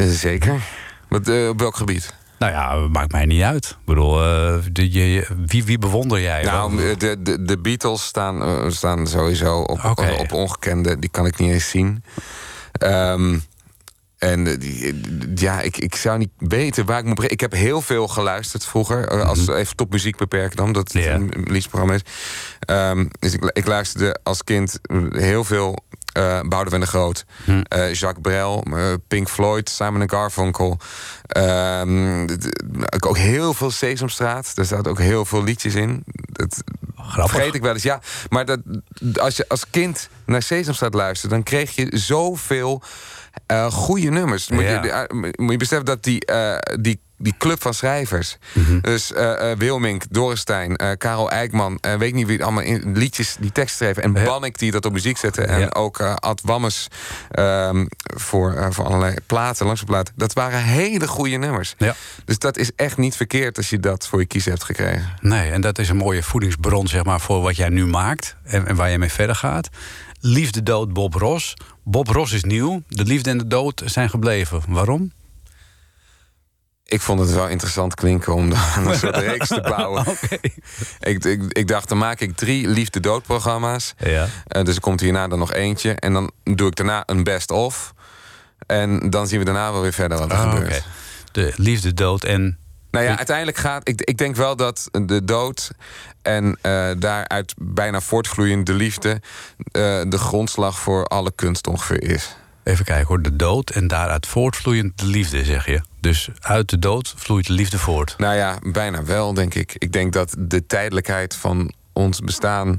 zeker. Wat, op welk gebied? Nou ja, maakt mij niet uit. Ik bedoel, eh, de, je, je- wie, wie bewonder jij? Nou, de, de, de Beatles staan, eh, staan sowieso op, op ongekende. Die kan ik niet eens zien. Ehm, en eh, ja, ik, ik zou niet weten waar ik moet beginnen. Ik heb heel veel geluisterd vroeger. Als we even tot muziek beperken dan, omdat het een liedjesprogramma is. Ehm, dus ik, ik luisterde als kind heel veel eh Boudewijn de Groot. Hm. eh, Jacques Brel, eh, Pink Floyd, Simon Garfunkel. Ehm, ook heel veel Sesamstraat. Daar staat ook heel veel liedjes in. Dat Grappig. vergeet ik wel eens. Ja, maar dat, als je als kind naar Sesamstraat luistert... dan kreeg je zoveel goede nummers. Moet, Ja. je, moet je beseffen dat die, die, die club van schrijvers... Mhm. dus eh eh, Wilmink, Dorrestein, eh, Karel Eikman... eh, weet niet wie allemaal in liedjes die tekst schreven... en. Bannik die dat op muziek zette... en Ja. ook Ad Wammes ehm, voor, voor allerlei platen, langs de platen. Dat waren hele goede nummers. Ja. Dus dat is echt niet verkeerd als je dat voor je kiezen hebt gekregen. Nee, en dat is een mooie voedingsbron zeg maar, voor wat jij nu maakt en, en waar je mee verder gaat. Liefde, dood, Bob Ross. Bob Ross is nieuw. De liefde en de dood zijn gebleven. Waarom? Ik vond het wel interessant klinken om dan een soort reeks te bouwen. Ik, ik, ik dacht, dan maak ik drie liefde-dood-programma's. Ja. Eh, dus er komt hierna dan nog eentje. En dan doe ik daarna een best-of. En dan zien we daarna wel weer verder wat er Ah, gebeurt. De liefde, dood en. Nou ja, uiteindelijk gaat... Ik, ik denk wel dat de dood en eh, daaruit bijna voortvloeiend de liefde... eh, de grondslag voor alle kunst ongeveer is. Even kijken hoor. De dood en daaruit voortvloeiend de liefde, zeg je. Dus uit de dood vloeit de liefde voort. Nou ja, bijna wel, denk ik. Ik denk dat de tijdelijkheid van ons bestaan...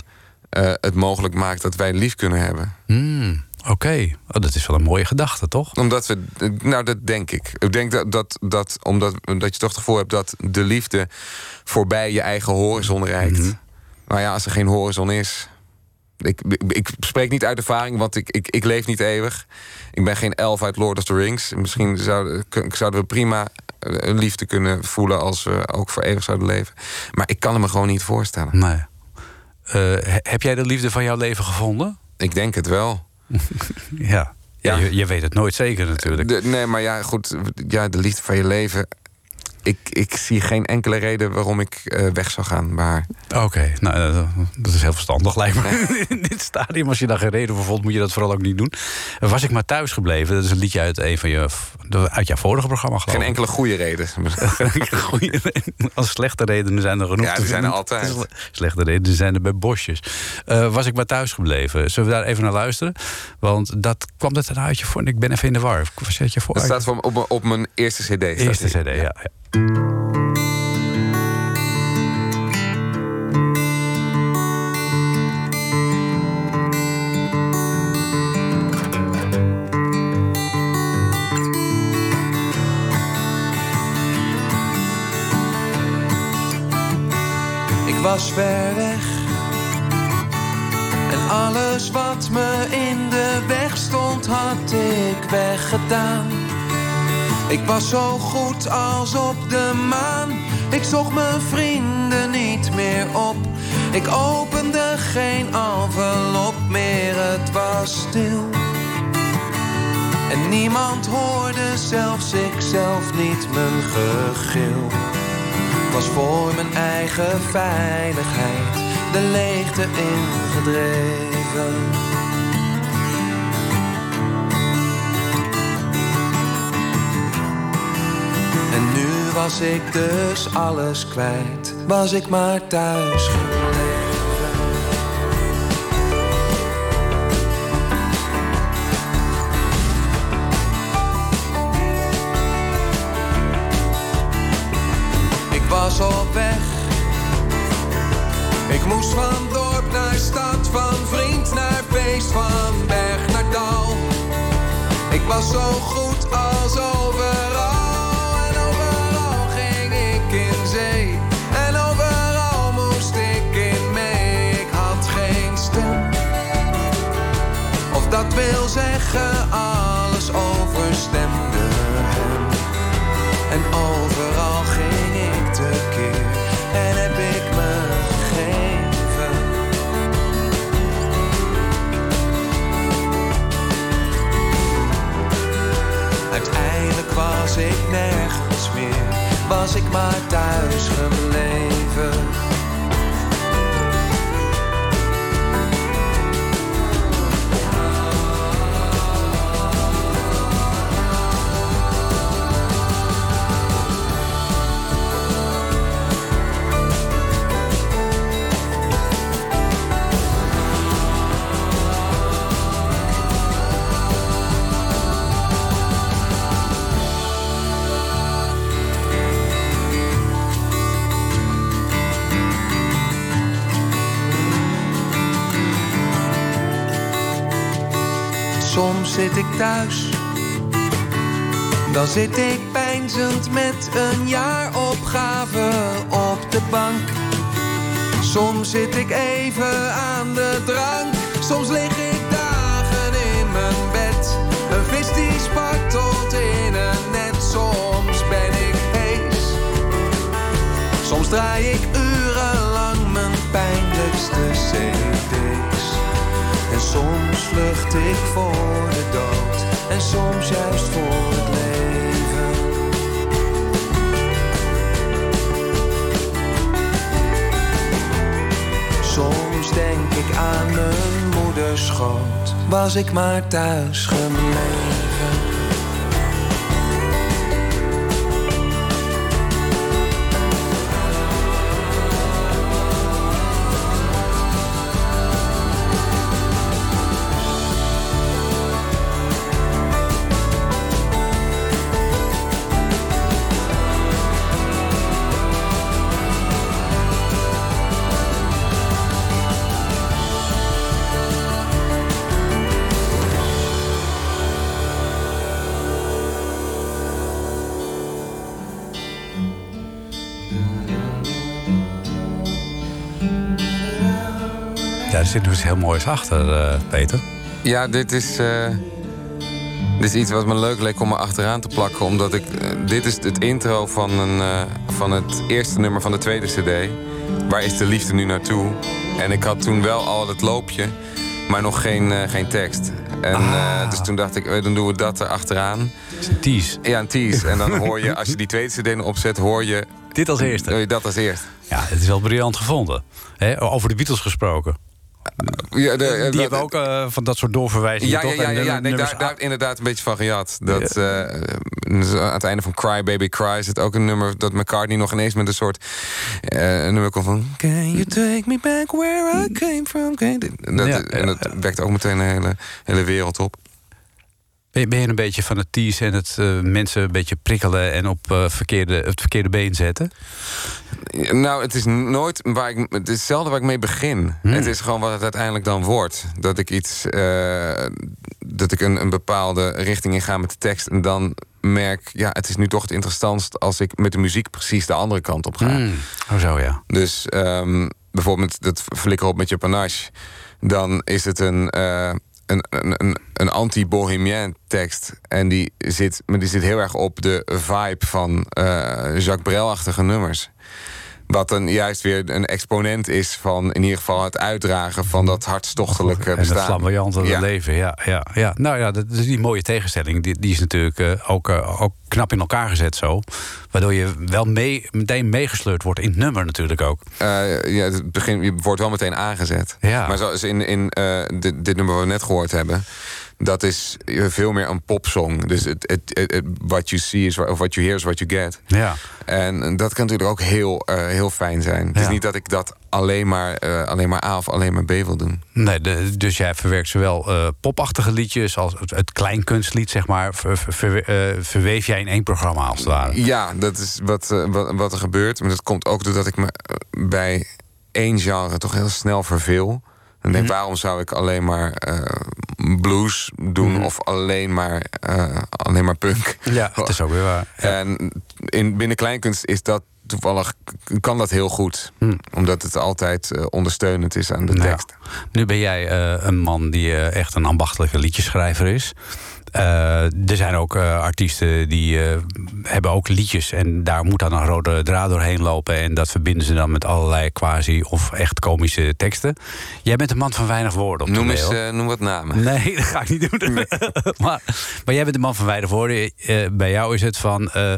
eh, het mogelijk maakt dat wij lief kunnen hebben. Hmm. Oké, oh, dat is wel een mooie gedachte, toch? Omdat we, nou dat denk ik. Ik denk dat, dat, dat omdat dat je toch het gevoel hebt dat de liefde voorbij je eigen horizon reikt. Mhm. Maar ja, als er geen horizon is. Ik, ik, spreek niet uit ervaring, want ik, ik, ik leef niet eeuwig. Ik ben geen elf uit Lord of the Rings. Misschien zouden, zouden we prima eh, een liefde kunnen voelen als we ook voor eeuwig zouden leven. Maar ik kan het me gewoon niet voorstellen. Nee. Eh, he- heb jij de liefde van jouw leven gevonden? Ik denk het wel. Ja. ja. Ja. Je, je weet het nooit zeker natuurlijk. De, nee, maar ja, goed. Ja, de liefde van je leven. Ik, ik zie geen enkele reden waarom ik eh, weg zou gaan haar. Oké, nou, eh, dat is heel verstandig lijkt me. In dit stadium, als je daar geen reden voor vond, moet je dat vooral ook niet doen. Was ik maar thuis gebleven, dat is een liedje uit een van je, uit jouw vorige programma geloof Geen enkele goede reden. Goeie reden. Als slechte redenen zijn er genoeg. Ja, die zijn er altijd. Slechte redenen zijn er bij bosjes. Eh, was ik maar thuis gebleven. Zullen we daar even naar luisteren? Want dat kwam dat nou uit je voor. Ik ben even in de war. Was het je voor? Dat staat van, op, mijn- op mijn eerste CD. Eerste. CD, ja. ja. Ik was ver weg. En alles wat me in de weg stond, had ik weggedaan. Ik was zo goed als op de maan. Ik zocht mijn vrienden niet meer op. Ik opende geen envelop meer, het was stil. En niemand hoorde, zelfs ik zelf niet, mijn gegil was voor mijn eigen veiligheid de leegte ingedreven. Was ik dus alles kwijt, was ik maar thuis gebleven. Ik was op weg. Ik moest van dorp naar stad, van vriend naar feest, van berg naar dal. Ik was zo goed wil zeggen, alles overstemde hem. En overal ging ik tekeer en heb ik me gegeven. Uiteindelijk was ik nergens meer, was ik maar thuis gebleven. Zit ik thuis, dan zit ik peinzend met een jaaropgave op de bank. Soms zit ik even aan de drank, soms lig ik dagen in mijn bed. Een vis die spartelt in een net, soms ben ik hees. Soms draai ik urenlang mijn pijnlijkste cd's. Soms vlucht ik voor de dood. En soms juist voor het leven. Soms denk ik aan mijn moeders schoot. Was ik maar thuis gebleven. Zit iets heel moois achter, eh, Peter. Ja, dit is, eh, dit is iets wat me leuk leek om me achteraan te plakken. Omdat ik. eh, dit is het intro van, een, van het eerste nummer van de tweede CD. Waar is de liefde nu naartoe? En ik had toen wel al het loopje, maar nog geen, geen tekst. En eh, dus toen dacht ik, dan doen we dat er achteraan. Het is een tease. Ja, een tease. En dan hoor je, als je die tweede CD opzet, hoor je, Dit als eerste. dat als eerst. Ja, het is wel briljant gevonden. Over de Beatles gesproken. Ja, de, Die hebben ook eh, van dat soort doorverwijzingen. Ja, ja, ja, ja, ja. Nee, daar, daar inderdaad een beetje van gejat. Dat, eh, dus aan het einde van Cry Baby Cry zit ook een nummer dat McCartney nog ineens met een soort eh, een nummer komt van Can you take me back where I came from? Dat, en dat wekt ook meteen een hele, hele wereld op. Ben je, ben je een beetje van het en het eh, mensen een beetje prikkelen en op eh, verkeerde, het verkeerde been zetten? Nou, het is nooit waar ik. Het is zelden waar ik mee begin. Hmm. Het is gewoon wat het uiteindelijk dan wordt. Dat ik iets. eh, dat ik een, een bepaalde richting in ga met de tekst. En dan merk, ja, het is nu toch het interessantst als ik met de muziek precies de andere kant op ga. Hmm. Oh zo, ja. Dus ehm, bijvoorbeeld dat flikker op met je panache. Dan is het een, een, anti-bohemien tekst. En die zit, maar die zit heel erg op de vibe van eh, Jacques Brel-achtige nummers. Wat dan juist weer een exponent is van in ieder geval het uitdragen van dat hartstochtelijke En het bestaan. flamboyante Ja. leven, ja, ja, ja. Nou ja, dat, is die mooie tegenstelling. Die, die is natuurlijk eh, ook, eh, ook knap in elkaar gezet zo. Waardoor je wel mee, meteen meegesleurd wordt in het nummer natuurlijk ook. Eh, ja, het begin, je wordt wel meteen aangezet. Ja. Maar zoals in, in dit, dit nummer wat we net gehoord hebben... dat is veel meer een popsong. Dus het, het, what you see is of what you hear is what you get. Ja. En dat kan natuurlijk ook heel, eh, heel fijn zijn. Het is niet dat ik dat alleen maar, eh, alleen maar A of alleen maar B wil doen. Nee, de- dus jij verwerkt zowel eh, popachtige liedjes als het, het kleinkunstlied, zeg maar. ver- ver- ver- verweef jij in één programma als het ware. Ja, dat is wat, wat, wat er gebeurt. Maar dat komt ook doordat ik me bij één genre toch heel snel verveel. En denk, waarom zou ik alleen maar eh, blues doen of alleen maar, eh, alleen maar punk? Ja, dat is ook weer waar. Ja. En in, binnen kleinkunst is dat toevallig, kan dat heel goed. Omdat het altijd eh, ondersteunend is aan de tekst. Nu ben jij een man die echt een ambachtelijke liedjeschrijver is. Eh, er zijn ook eh, artiesten die eh, hebben ook liedjes en daar moet dan een rode draad doorheen lopen en dat verbinden ze dan met allerlei quasi of echt komische teksten. Jij bent een man van weinig woorden op Noem, eens, noem wat namen. Nee, dat ga ik niet doen. maar, maar jij bent een man van weinig woorden. Bij jou is het van, eh,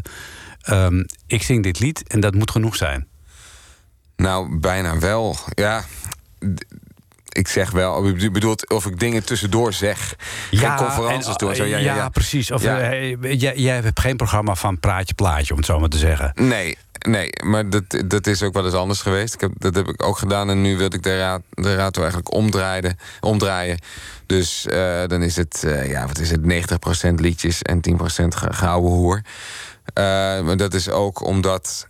ehm, ik zing dit lied en dat moet genoeg zijn. Nou, bijna wel. Ja, ik zeg wel. Je bedoelt of ik dingen tussendoor zeg. Geen conferenties en, en Zo. Ja, ja, ja, ja. precies. Of, Ja. eh, jij, jij hebt geen programma van praatje plaatje, om het zo maar te zeggen. Nee, nee, maar dat, dat is ook wel eens anders geweest. Ik heb, dat heb ik ook gedaan en nu wil ik de raad, de raad eigenlijk omdraaien. omdraaien. Dus eh, dan is het, eh, ja, wat is het, 90% liedjes en 10% ge- gouden hoer. Eh, maar dat is ook omdat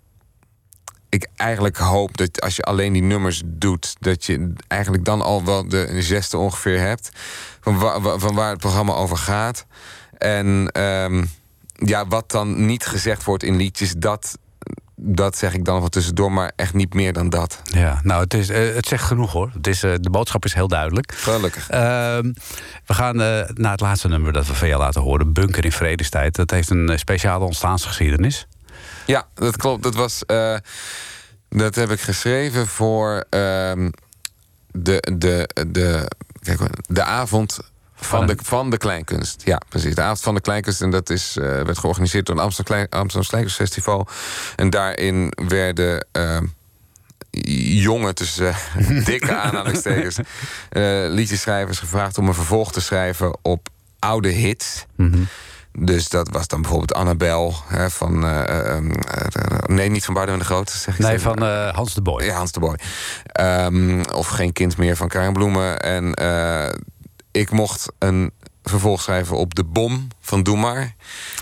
ik eigenlijk hoop dat als je alleen die nummers doet, dat je eigenlijk dan al wel de geste ongeveer hebt van, wa- wa- van waar het programma over gaat. En ehm, ja, wat dan niet gezegd wordt in liedjes, dat, dat zeg ik dan wel tussendoor, maar echt niet meer dan dat. Ja, nou, het, is, eh, het zegt genoeg hoor. Het is, eh, de boodschap is heel duidelijk. Gelukkig. Ehm, we gaan eh, naar het laatste nummer dat we van jou laten horen. Bunker in Vredestijd. Dat heeft een speciale ontstaansgeschiedenis. Ja, dat klopt. Dat was. eh, dat heb ik geschreven voor ehm, de, de, de, kijk, de avond van de, van de kleinkunst. Ja, precies. De avond van de kleinkunst. En dat is, eh, werd georganiseerd door het Amsterdam, Klein, Amsterdam Kleinkunstfestival. En daarin werden. ehm, jonge, tussen eh, dikke aanhalingstekens, liedjeschrijvers gevraagd om een vervolg te schrijven op oude hits. Dus dat was dan bijvoorbeeld Annabel hè, van. eh, eh, eh, nee, niet van Boudewijn de Groot. Zeg ik Nee, van Hans de Boy. Ja, Hans de Boy. Ehm, of Geen kind meer van Bloemen. En ik mocht een vervolg schrijven op De Bom van Doe Maar.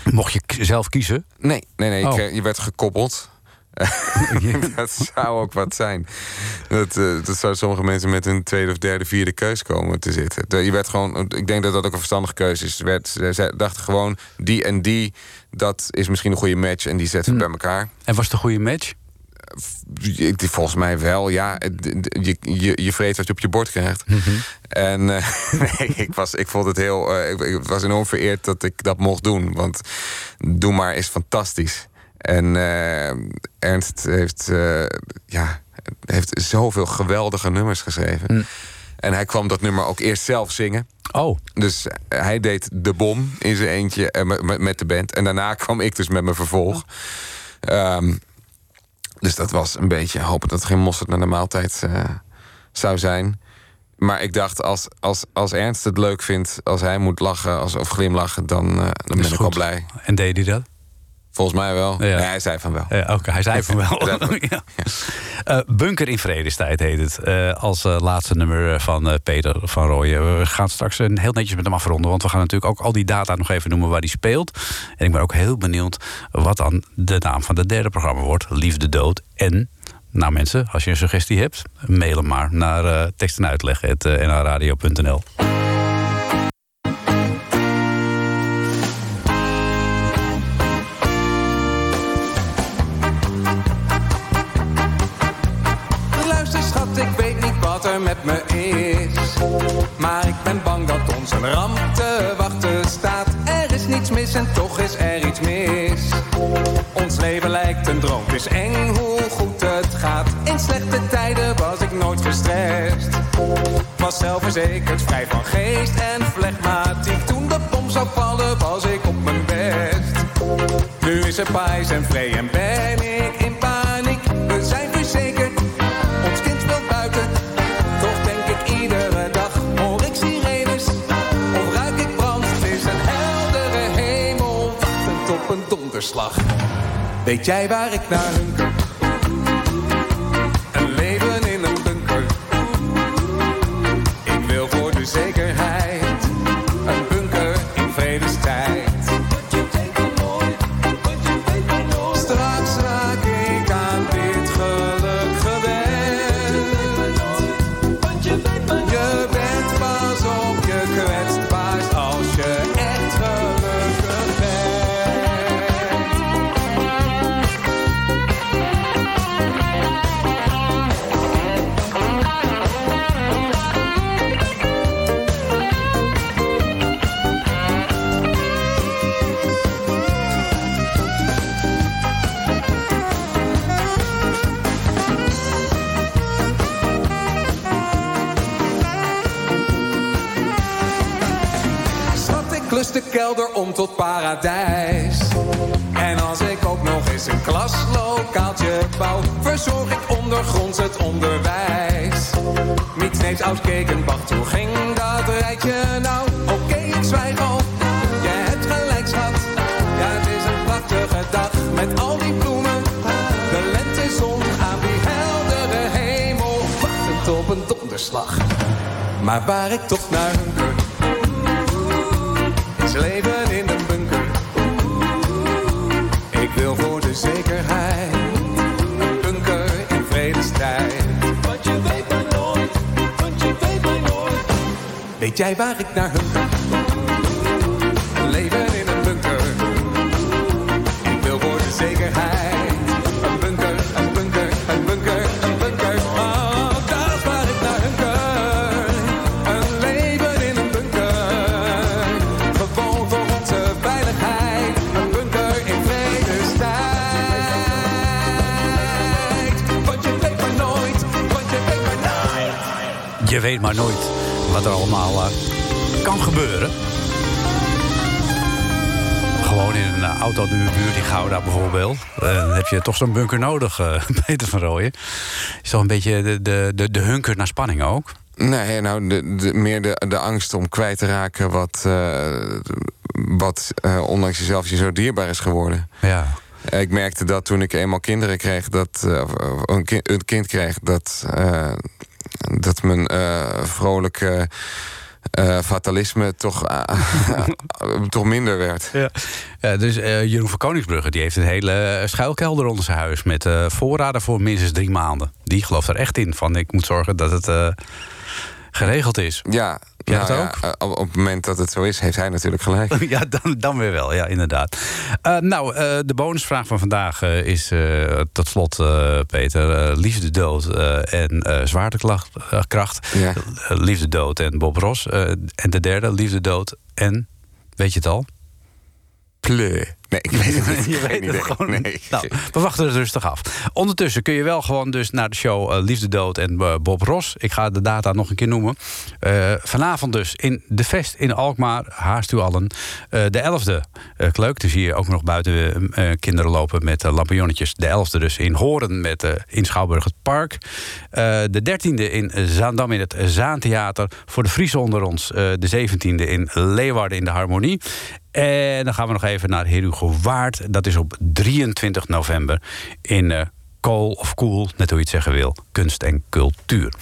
Mocht je zelf kiezen? Nee, nee, nee. Oh. Ik, je werd gekoppeld. dat zou ook wat zijn. Dat, eh, dat zou sommige mensen met hun tweede of derde, vierde keus komen te zitten. Je werd gewoon, ik denk dat dat ook een verstandige keuze is. Werd, ze dachten gewoon, die en die, dat is misschien een goede match en die zetten we bij elkaar. En was het een goede match? ik- volgens mij wel, ja. Je, je, je vreet wat je op je bord krijgt. En eh, nee, ik, was, ik vond het heel. eh, ik, ik was enorm vereerd dat ik dat mocht doen. Want Doe maar is fantastisch. En eh, Ernst heeft, eh, ja, heeft zoveel geweldige nummers geschreven. En hij kwam dat nummer ook eerst zelf zingen. Oh, Dus hij deed de bom in zijn eentje eh, met- de band. En daarna kwam ik dus met mijn vervolg. Ehm, dus dat was een beetje hopen dat er geen mosterd naar de maaltijd eh, zou zijn. Maar ik dacht, als, als, als Ernst het leuk vindt, als hij moet lachen als, of glimlachen, dan, eh, dan ben ik wel blij. En deed hij dat? Volgens mij wel. Ja. Hij zei van wel. Oké, hij zei van wel. Ja. Eh, Bunker in Vredestijd heet het. eh, als eh, laatste nummer van Peter van Rooyen. We gaan straks een heel netjes met hem afronden. Want we gaan natuurlijk ook al die data nog even noemen waar hij speelt. En ik ben ook heel benieuwd wat dan de naam van het derde programma wordt. Liefde, Dood en... Nou mensen, als je een suggestie hebt, mail hem maar naar tekst en uitleg. Luister me is. Maar ik ben bang dat ons een ramp te wachten staat. Er is niets mis en toch is er iets mis. Ons leven lijkt een droom, het is eng hoe goed het gaat. In slechte tijden was ik nooit gestrest. Was zelfverzekerd, vrij van geest en flegmatiek. Toen de bom zou vallen was ik op mijn best. Nu is er pijs en vree en ben ik in Weet jij waar ik naar Maar waar ik toch naar hunker is leven in een bunker. Ik wil voor de zekerheid een bunker in vredestijd. Want je weet maar nooit, want je weet maar nooit. Weet jij waar ik naar hunker? Je weet maar nooit wat er allemaal eh, kan gebeuren. Gewoon in een eh, auto in de buurt in Gouda bijvoorbeeld. Eh, dan heb je toch zo'n bunker nodig, eh, Peter van Rooyen. Is toch een beetje de, de, de, de hunker naar spanning ook? Nee, nou, de, de, meer de, de angst om kwijt te raken wat, eh, wat eh, ondanks jezelf je zo dierbaar is geworden. Ja. Ik merkte dat toen ik eenmaal kinderen kreeg, dat, eh, een, kind, een kind kreeg, dat, eh, dat mijn eh, vrolijke eh, fatalisme toch, eh, toch minder werd. Ja. Ja, dus Jeroen van Koningsbrugge die heeft een hele schuilkelder onder zijn huis... met voorraden voor minstens drie maanden. Die gelooft er echt in van ik moet zorgen dat het... geregeld is. Ja, Jij nou dat ja, ook? eh, op, op het moment dat het zo is, heeft hij natuurlijk gelijk. Ja, dan, dan weer wel, ja, inderdaad. Eh, nou, eh, de bonusvraag van vandaag is tot slot, Peter, liefde, dood en zwaartekracht. kracht. Ja. Liefde, dood en Bob Ross. En de derde, liefde, dood en, weet je het al? Pleu. Nee, ik weet het niet. Je weet het gewoon nee. niet. Nou, we wachten het rustig af. Ondertussen kun je wel gewoon dus naar de show eh, Liefde Dood en eh, Bob Ross. Ik ga de data nog een keer noemen. Eh, vanavond dus in de Vest in Alkmaar, haast u allen. De 11e, eh leuk, dus hier ook nog buiten kinderen lopen met lampionnetjes. De 11e dus in Horen met in Schouwburg het Park. De 13e in Zaandam in het Zaantheater. Voor de Friese onder ons de 17e in Leeuwarden in de Harmonie. En dan gaan we nog even naar Herugo Waard. Dat is op 23 november in eh Kool of Koel, net hoe je het zeggen wil, kunst en cultuur.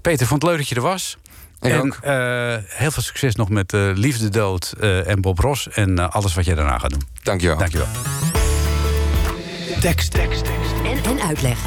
Peter, vond het leuk dat je er was. Ik en ook. eh, heel veel succes nog met eh, Liefde Dood eh, en Bob Ross en alles wat jij daarna gaat doen. Dankjewel. Dankjewel. Tekst, tekst, tekst. En, en uitleg.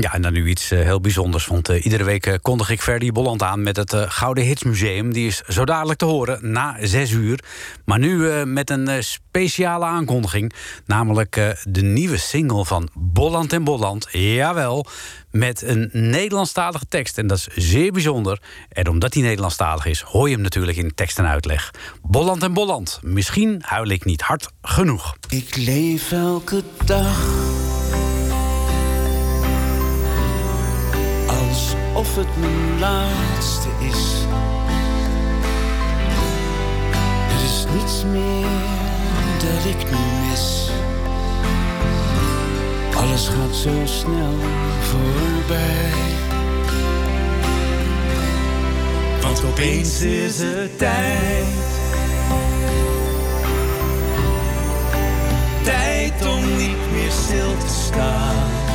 Ja, en dan nu iets eh, heel bijzonders. Want eh, iedere week eh, kondig ik Ferdy Bolland aan met het Gouden Hitsmuseum. Die is zo dadelijk te horen na zes uur. Maar nu met een speciale aankondiging. Namelijk de nieuwe single van Bolland en Bolland. Jawel, met een Nederlandstalige tekst. En dat is zeer bijzonder. En omdat hij Nederlandstalig is, hoor je hem natuurlijk in tekst en uitleg. Bolland en Bolland. Misschien huil ik niet hard genoeg. Ik leef elke dag het mijn laatste is. Er is niets meer dat ik nu mis. Alles gaat zo snel voorbij. Want opeens is het tijd. Tijd om niet meer stil te staan.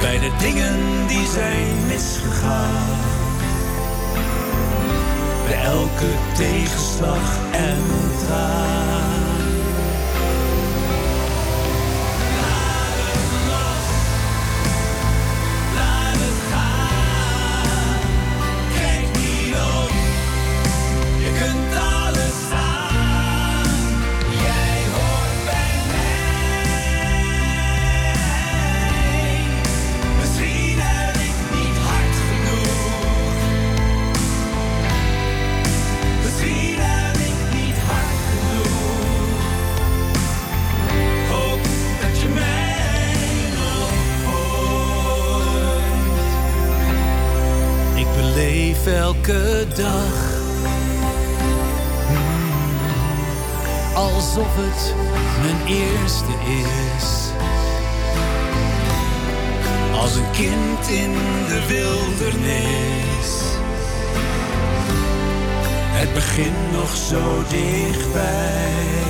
Bij de dingen die zijn misgegaan. Bij elke tegenslag en traan. Het mijn eerste is. Als een kind in de wildernis. Het begint nog zo dichtbij.